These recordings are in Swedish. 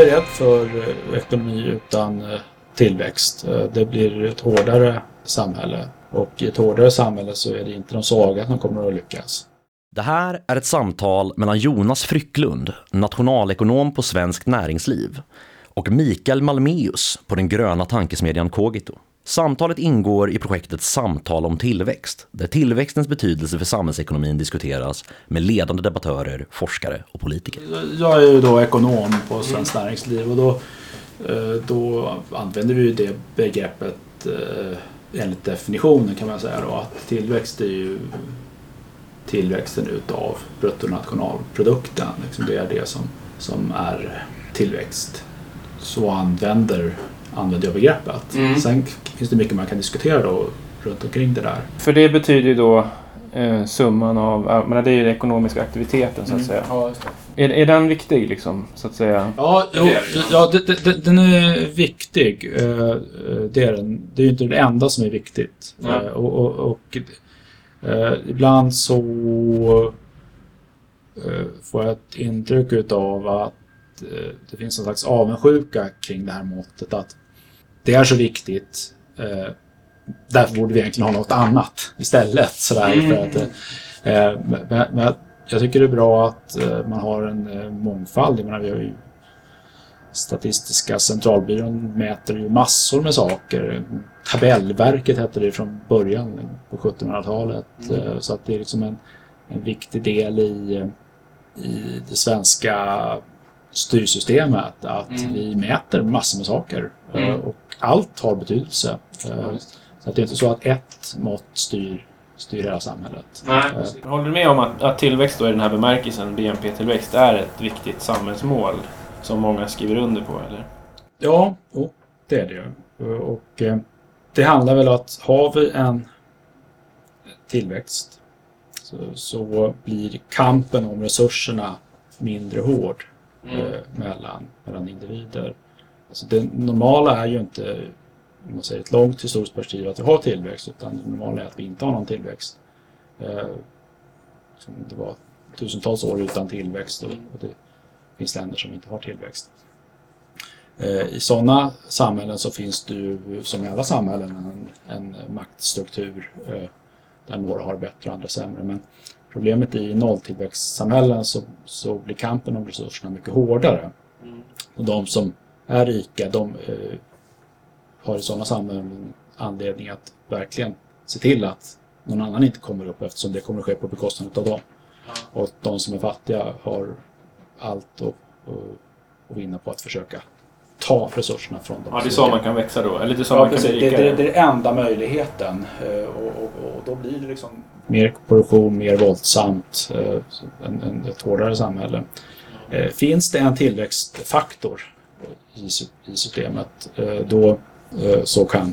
är rädd för eh, ekonomi utan eh, tillväxt. Eh, det blir ett hårdare samhälle och i ett hårdare samhälle så är det inte de svaga som kommer att lyckas. Det här är ett samtal mellan Jonas Frycklund, nationalekonom på Svenskt Näringsliv, och Mikael Malmeus på den gröna tankesmedjan Kogito. Samtalet ingår i projektet Samtal om tillväxt, där tillväxtens betydelse för samhällsekonomin diskuteras med ledande debattörer, forskare och politiker. Jag är ju då ekonom på Svenskt Näringsliv och då, eh, då använder vi ju det begreppet eh, enligt definitionen kan man säga då att tillväxt är ju tillväxten utav bruttonationalprodukten. Liksom det är det som, som är tillväxt. Så använder, använder jag begreppet. Mm. Sen finns det mycket man kan diskutera då runt omkring det där. För det betyder ju då eh, summan av, men det är ju den ekonomiska aktiviteten så att säga. Ja, just det. Är, är den viktig liksom, så att säga? Ja, jo, ja det, det, den är viktig. Eh, eh, Det är den. Det är ju inte det enda som är viktigt. Ja. Eh, Och, och, och eh, ibland så eh, får jag ett intryck utav att det finns en slags avundsjuka kring det här måttet att det är så viktigt. eh, Därför borde vi egentligen ha något annat istället. Sådär, Mm. för att, eh, eh, men, men jag tycker det är bra att eh, man har en eh, mångfald. Jag menar, vi har ju Statistiska centralbyrån mäter ju massor med saker. Tabellverket hette det från början på 1700-talet. Eh, Så att det är liksom en, en viktig del i, i det svenska styrsystemet att Mm. vi mäter massor med saker. Eh, Mm. Och allt har betydelse. Eh, Så att det är inte så att ett mått styr, styr hela samhället. Nej. Eh, Håller du med om att, att tillväxt då i den här bemärkelsen, BNP-tillväxt, är ett viktigt samhällsmål som många skriver under på? Eller? Ja, jo, det är det ju. Och eh, det handlar väl om att har vi en tillväxt så, så blir kampen om resurserna mindre hård mm. Eh, mellan, mellan individer. Alltså det normala är ju inte, om man säger ett långt historiskt perspektiv, att vi har tillväxt utan det normala är att vi inte har någon tillväxt. Eh, det var tusentals år utan tillväxt och, det finns länder som inte har tillväxt. Eh, I sådana samhällen så finns det ju, som i alla samhällen, en, en maktstruktur där några har bättre och andra sämre. Men problemet i nolltillväxtsamhällen så, så blir kampen om resurserna mycket hårdare. Och de som är rika, de eh, har i sådana samhällen anledning att verkligen se till att någon annan inte kommer upp eftersom det kommer att ske på bekostnad av dem. Och de som är fattiga har allt att, att vinna på att försöka ta resurserna från dem. Ja, det är så man kan växa då? Eller det är så Ja, man kan Det, det, det är den enda möjligheten. Eh, Och, och, och då blir det liksom mer korruption, mer våldsamt, eh, en, en, ett hårdare samhälle. Eh, Finns det en tillväxtfaktor i, i systemet, då så kan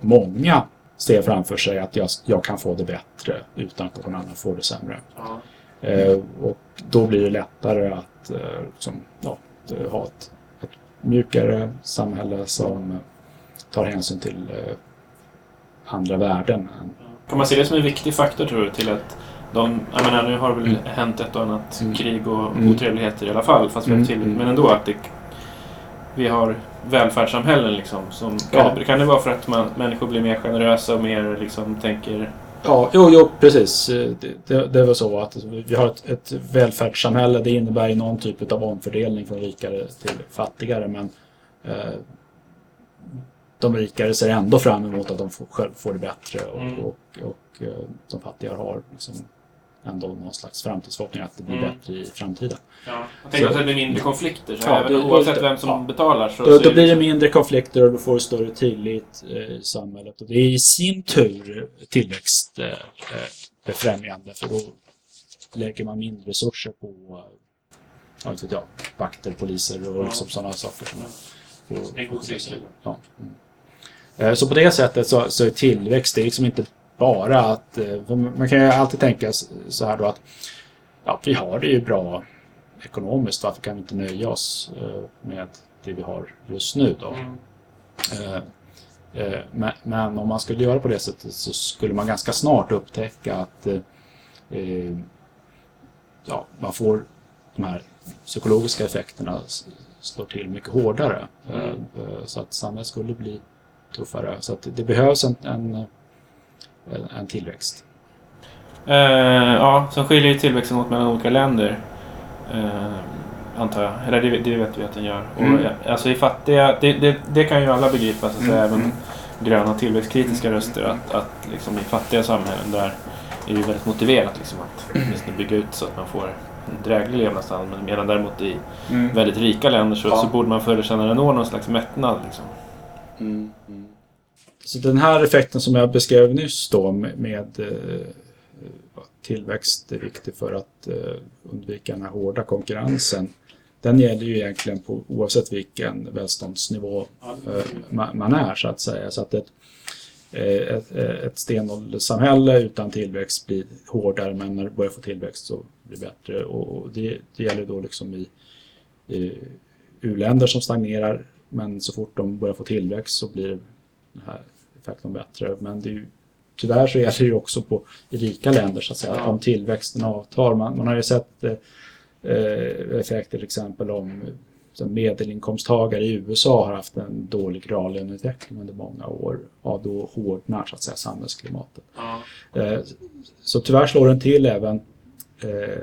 många se framför sig att jag, jag kan få det bättre utan att någon annan får det sämre. Ja. Och då blir det lättare att liksom, ja, ha ett mjukare samhälle som tar hänsyn till eh, andra värden. Kan man se det som en viktig faktor tror du till att de, jag menar nu har väl Mm. hänt ett och annat Mm. krig och Mm. otrevligheter i alla fall, fast vi har Mm. till, Mm. men ändå att det, vi har välfärdssamhällen liksom. Som, kan, Ja. det, kan det vara för att man, människor blir mer generösa och mer liksom tänker... Ja, jo, jo precis. Det, det, det var så att vi har ett, ett välfärdssamhälle. Det innebär ju någon typ av omfördelning från rikare till fattigare. Men eh, de rikare ser ändå fram emot att de får, själv får det bättre. Och, Mm. och, och eh, de fattiga har liksom ändå någon slags framtidsförhoppning att det blir Mm. bättre i framtiden. Ja. Jag tänker Så- att det blir mindre konflikter. Så Ja, även det- oavsett det- vem som ja. betalar så... Då, så då blir det mindre konflikter och du får större tillit eh, i samhället. Och det är i sin tur tillväxtbefrämjande för då lägger man mindre resurser på eh, ja, inte vet jag, vakter, poliser och Ja. liksom sådana saker. Som, och- En god cirkel. ja. mm. Eh, Så på det sättet så, så är tillväxt det är liksom inte bara att... eh, Man kan ju alltid tänka så här då att ja, vi har det ju bra ekonomiskt. Varför kan vi inte nöja oss eh, med det vi har just nu då? Mm. Eh, Men, om man skulle göra på det sättet så skulle man ganska snart upptäcka att ja, man får de här psykologiska effekterna slår till mycket hårdare. Mm. Så att samhället skulle bli tuffare. Så att det behövs en, en, en, en tillväxt. Eh, ja, som skiljer ju tillväxten åt mellan olika länder. Eh, antar jag. Eller det, det vet vi att den gör. Mm. Och, ja, alltså i fattiga, det, det, det kan ju alla begripa, så att säga, Mm. även gröna tillväxtkritiska röster. Att, att liksom i fattiga samhällen där är det väldigt motiverat liksom, att åtminstone bygga ut så att man får en dräglig levnadsstandard. Men Medan däremot i väldigt rika länder så, Ja. så borde man förr eller senare nå någon slags mättnad. Liksom. Så den här effekten som jag beskrev nyss då med, med att tillväxt är viktig för att eh, undvika den här hårda konkurrensen. Den gäller ju egentligen på, oavsett vilken välståndsnivå eh, man är så att säga. Så att ett, ett, ett stenålderssamhälle utan tillväxt blir hårdare men när det börjar få tillväxt så blir det bättre. Och det, det gäller då liksom i, i u-länder som stagnerar men så fort de börjar få tillväxt så blir det här effekten bättre. Men det är ju, tyvärr så gäller det ju också på i rika länder så att säga, Ja. om tillväxten avtar. Man, man har ju sett eh, eh, effekter till exempel om medelinkomsttagare i USA har haft en dålig reallöneutveckling under många år. Ja, då hårdnar så att säga samhällsklimatet. Eh, Så tyvärr slår den till även eh,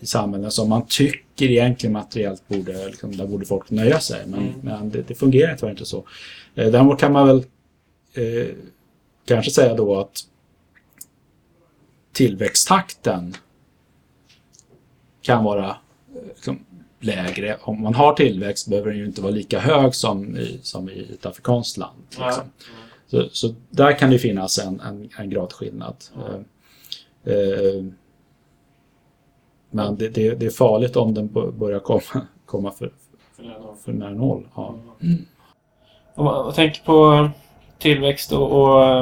i samhällen som man tycker egentligen materiellt borde, liksom, där borde folk nöja sig. Men, Mm. men det, det fungerar tyvärr inte så. Eh, Däremot kan man väl eh, kanske säga då att tillväxttakten kan vara eh, liksom, lägre. Om man har tillväxt behöver den ju inte vara lika hög som i, som i ett afrikanskt land. Liksom. Så, så där kan det finnas en, en, en gradskillnad. Eh, eh, men det, det, det är farligt om den bör- börjar komma, komma för, för nära noll. Ja. Man om man tänker på tillväxt och, och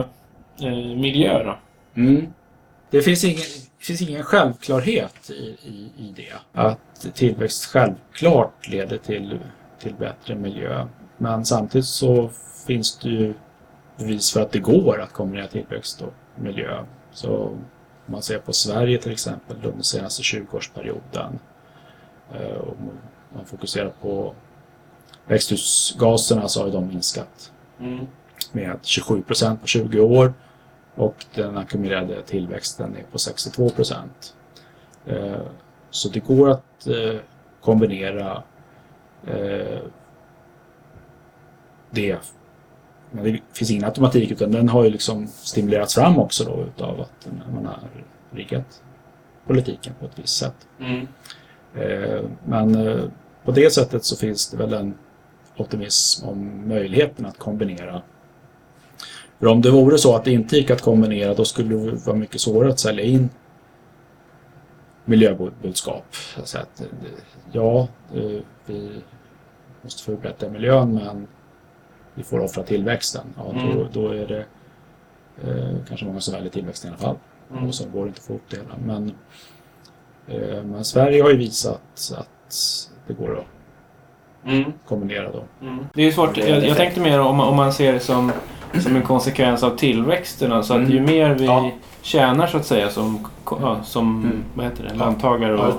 eh, miljö då? Mm. Det finns ingen, finns ingen självklarhet i, i, i det. Att tillväxt självklart leder till, till bättre miljö. Men samtidigt så finns det ju bevis för att det går att kombinera tillväxt och miljö. Så om man ser på Sverige till exempel under senaste 20-årsperioden eh, och man fokuserar på växthusgaserna så har ju de minskat med 27 procent på 20 år och den ackumulerade tillväxten är på 62 procent. Eh, Så det går att eh, kombinera eh, det. Men det finns ingen automatik utan den har ju liksom stimulerats fram också då utav att man har riggat politiken på ett visst sätt. Eh, Men på det sättet så finns det väl en optimism om möjligheten att kombinera. För om det vore så att det inte gick att kombinera då skulle det vara mycket svårare att sälja in miljöbudskap. Så att, eh, ja, eh, vi måste förbättra miljön men vi får offra tillväxten. Ja, då, Mm. då är det eh, kanske många som väljer tillväxten i alla fall. Mm. Och så går det inte att få ihop det hela. Men, eh, men Sverige har ju visat att det går att Mm. kombinera då. Mm. Det är svårt. Jag, jag tänkte mer om, om man ser det som, som en konsekvens av tillväxten. Alltså att Mm. ju mer vi Ja. tjänar så att säga som, ja, som Mm. vad heter det, Ja. lantagare och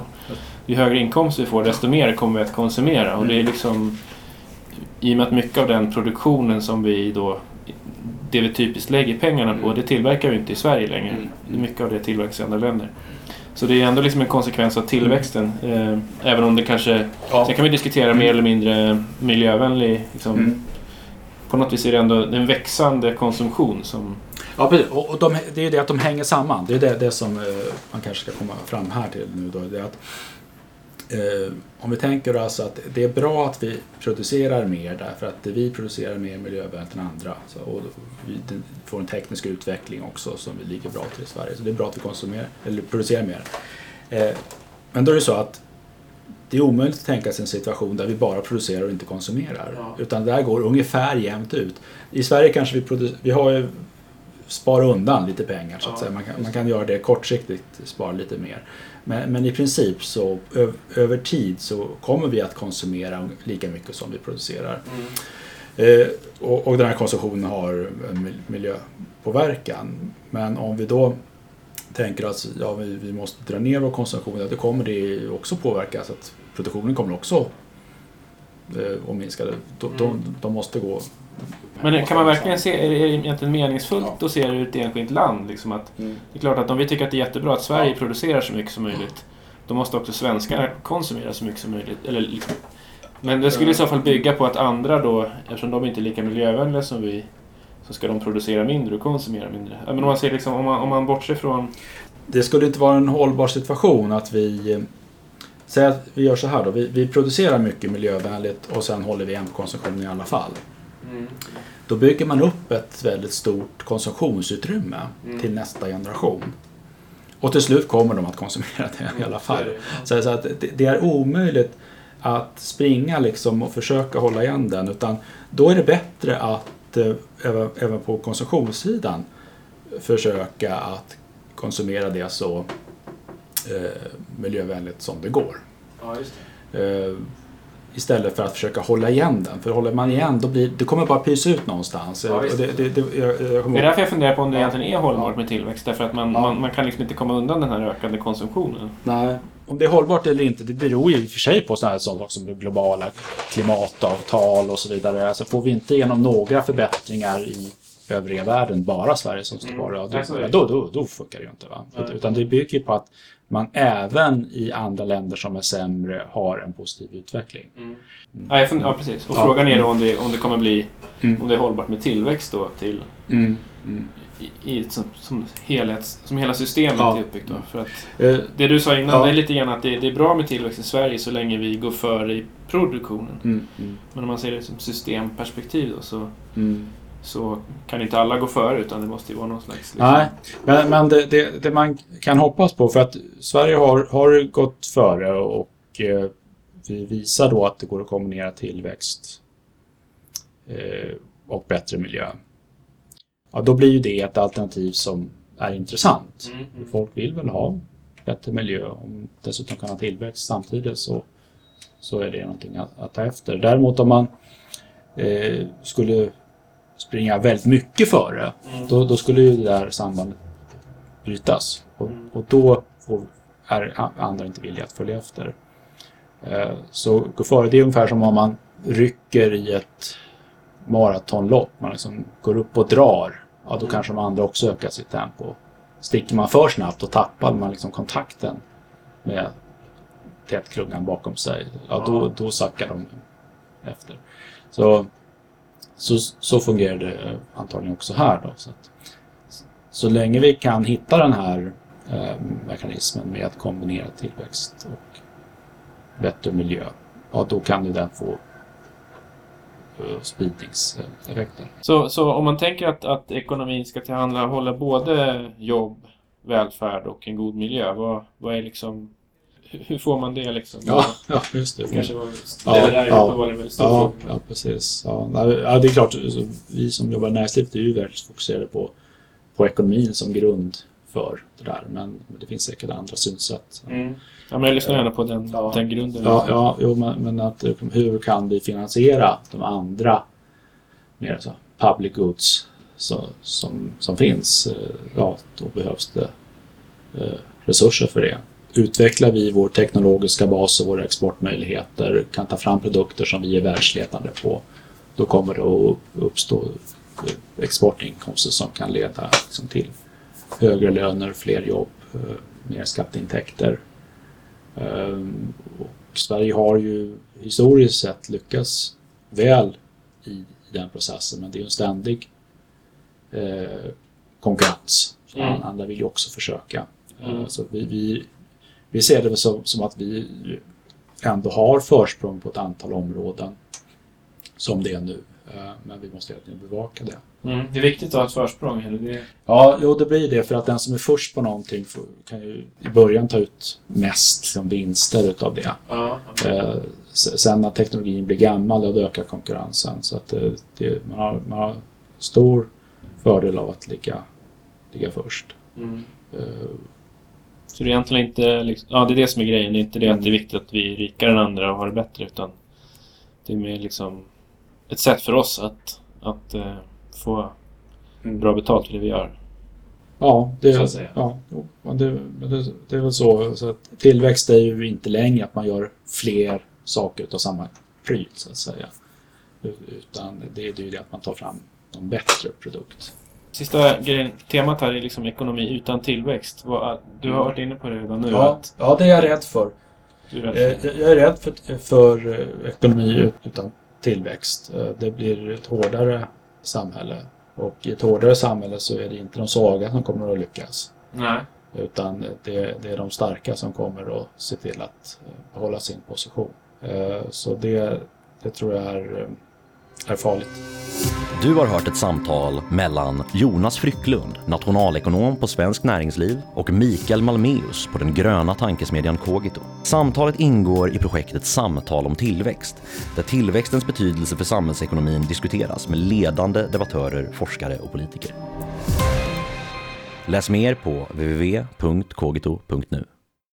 ju högre inkomst vi får desto mer kommer vi att konsumera. Och det är Mm. liksom i och med att mycket av den produktionen som vi då det vi typiskt lägger pengarna på, Mm. det tillverkar vi inte i Sverige längre. Mm. Mycket av det tillverkas i andra länder. Så det är ändå liksom en konsekvens av tillväxten. Eh, även om det kanske... Ja. Sen kan vi diskutera mer eller mindre miljövänlig... Liksom, Mm. På något vis är det ändå en växande konsumtion som... Ja, precis. Och, de, det är ju det att de hänger samman. Det är det, det som eh, man kanske ska komma fram här till nu då. Det är att, eh, om vi tänker alltså att det är bra att vi producerar mer därför att vi producerar mer miljövänligt än andra. Så, och vi får en teknisk utveckling också som vi ligger bra till i Sverige. Så det är bra att vi konsumerar, eller producerar mer. Eh, men då är det så att det är omöjligt att tänka sig en situation där vi bara producerar och inte konsumerar. Ja. Utan det där går ungefär jämnt ut. I Sverige kanske vi vi har ju spara undan lite pengar så att Ja, säga. Man kan, man kan göra det kortsiktigt, spara lite mer. Men, men i princip så ö, över tid så kommer vi att konsumera lika mycket som vi producerar. Eh, och, och den här konsumtionen har en mil- miljöpåverkan. Men om vi då tänker att ja, vi, vi måste dra ner vår konsumtion, ja, då kommer det också påverka så att produktionen kommer också eh, och minska det. De, de, de måste gå Men kan man verkligen se, är det egentligen meningsfullt att se det ur ett enskilt land? Liksom att, Mm. Det är klart att om vi tycker att det är jättebra att Sverige producerar så mycket som möjligt, då måste också svenskarna konsumera så mycket som möjligt. Eller, men det skulle i så fall bygga på att andra då, eftersom de inte är lika miljövänliga som vi, så ska de producera mindre och konsumera mindre. Men om man ser liksom, om man, om man bortser från... Det skulle inte vara en hållbar situation att vi... eh, Säg att vi gör så här då. Vi, vi producerar mycket miljövänligt och sen håller vi igen på konsumtionen i alla fall. Då bygger man upp ett väldigt stort konsumtionsutrymme Mm. till nästa generation. Och till slut kommer de att konsumera det i alla fall. Så, så att det, det är omöjligt att springa liksom och försöka hålla igen den. Utan då är det bättre att eh, även, även på konsumtionssidan försöka att konsumera det så eh, miljövänligt som det går. Ja, just Eh, istället för att försöka hålla igen den. För håller man igen då blir det kommer bara pysa ut någonstans. Ja, det, det, det, jag, jag Det är därför jag funderar på om det egentligen är hållbart med tillväxt. Därför att man, Ja. man, man kan liksom inte komma undan den här ökande konsumtionen. Nej. Om det är hållbart eller inte, det beror ju i och för sig på sådana saker som globala klimatavtal och så vidare. Alltså får vi inte igenom några förbättringar i övriga världen, bara Sverige som står kvar, ja, så är det. då, då, då, då funkar det ju inte. Va? Nej. Utan det bygger på att man även i andra länder som är sämre har en positiv utveckling. Ja, jag fund- ja precis. Och Ja. frågan är då om det, om det kommer bli Mm. om det är hållbart med tillväxt då till Mm. Mm. I, i, som, som, helhets, som hela systemet Ja. är uppbyggt. Då. För att Eh, det du sa innan, Ja. det är lite grann att det, det är bra med tillväxt i Sverige så länge vi går före i produktionen. mm, mm, Men om man ser det som systemperspektiv då, så, mm. så kan inte alla gå före utan det måste ju vara någon slags... liksom- Nej, men, men det, det, det man kan hoppas på, för att Sverige har, har gått före och eh, vi visar då att det går att kombinera tillväxt eh, och bättre miljö. Ja, då blir ju det ett alternativ som är intressant. Mm, mm. Folk vill väl ha bättre miljö om dessutom kan ha tillväxt samtidigt så, så är det någonting att, att ta efter. Däremot om man eh, skulle springa väldigt mycket före Mm. då, då skulle ju det där sambandet brytas. Och, Mm. och då får, är andra inte villiga att följa efter. Eh, så gå före, det är ungefär som om man rycker i ett maratonlopp. Man liksom går upp och drar. Ja, då kanske de andra också ökar sitt tempo. Sticker man för snabbt och tappar man liksom kontakten med tätklungan bakom sig. Ja, då, då sackar de efter. Så, så, så fungerar det eh, antagligen också här. Då, så, att, så länge vi kan hitta den här eh, mekanismen med att kombinera tillväxt och bättre miljö, ja då kan ju den få spridningseffekter. Så, så om man tänker att, att ekonomin ska tillhandahålla både jobb, välfärd och en god miljö, vad, vad är liksom... Hur får man det liksom? Ja, ja just det. Kanske var, Ja, det där är ja. uppenbarligen väldigt stor Ja, ja precis. Ja, nej, det är klart, vi som jobbar i näringslivet är ju väldigt fokuserade på, på ekonomin som grund för det där. Men, men det finns säkert andra synsätt. Mm. Ja, men jag lyssnar gärna på den, Ja. den grunden. Ja, ja jo, men, men att, hur kan vi finansiera de andra mer så, public goods så, som, som finns? Eh, Ja, då behövs det eh, resurser för det. Utvecklar vi vår teknologiska bas och våra exportmöjligheter, kan ta fram produkter som vi är världsledande på, då kommer det att uppstå eh, exportinkomster som kan leda liksom, till högre löner, fler jobb, eh, mer skatteintäkter. Ehm, Och Sverige har ju historiskt sett lyckats väl i, den processen men det är en ständig eh, konkurrens. Så Mm. Andra vill ju också försöka. Mm. Eh, Så vi, vi, vi ser det som, som att vi ändå har försprång på ett antal områden som det är nu. Eh, Men vi måste hela tiden bevaka det. Mm. Det är viktigt att ha ett försprång. Eller det... Ja, jo, det blir det för att den som är först på någonting får, kan ju i början ta ut mest liksom, vinster utav det. Ja. Eh, s- sen när teknologin blir gammal, då ökar konkurrensen. Så att eh, det, man, har, man har stor fördel av att ligga, ligga först. Mm. Eh, Så det är egentligen inte... Liksom, ja, det är det som är grejen. Det är inte det Mm. att det är viktigt att vi är rikare än andra och har det bättre. Utan det är mer liksom ett sätt för oss att, att eh, få bra betalt för det vi gör. Ja, det, Så att säga. ja det, det, det är väl så. så tillväxt är ju inte längre att man gör fler saker av samma pryl så att säga. Utan det är ju det att man tar fram en bättre produkt. Sista grejen, temat här är liksom ekonomi utan tillväxt. Du har varit inne på det redan nu. Ja, ja det är jag rädd för. är rädd för. Eh, Jag är rädd för, för eh, ekonomi utan tillväxt. Eh, Det blir ett hårdare samhälle. Och i ett hårdare samhälle så är det inte de svaga som kommer att lyckas. Nej. Utan det, det är de starka som kommer att se till att eh, behålla sin position. Eh, Så det, det tror jag är, eh, är farligt. Du har hört ett samtal mellan Jonas Frycklund, nationalekonom på Svenskt Näringsliv och Mikael Malmeus på den gröna tankesmedjan Kogito. Samtalet ingår i projektet Samtal om tillväxt, där tillväxtens betydelse för samhällsekonomin diskuteras med ledande debattörer, forskare och politiker. Läs mer på www.kogito.nu.